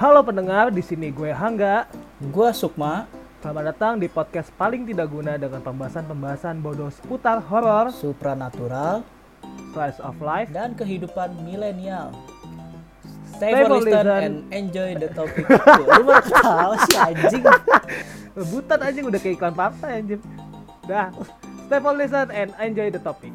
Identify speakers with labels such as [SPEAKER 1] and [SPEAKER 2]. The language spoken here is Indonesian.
[SPEAKER 1] Halo pendengar, di sini gue Hangga,
[SPEAKER 2] gue Sukma.
[SPEAKER 1] Selamat datang di podcast paling tidak guna dengan pembahasan-pembahasan bodoh seputar horor,
[SPEAKER 2] supranatural,
[SPEAKER 1] slice of life,
[SPEAKER 2] dan kehidupan milenial. Stay,
[SPEAKER 1] Stay
[SPEAKER 2] for listen, and enjoy the topic. Lu mah tahu sih anjing.
[SPEAKER 1] Rebutan anjing udah kayak iklan partai anjing. Dah. Stay for listen and enjoy the topic.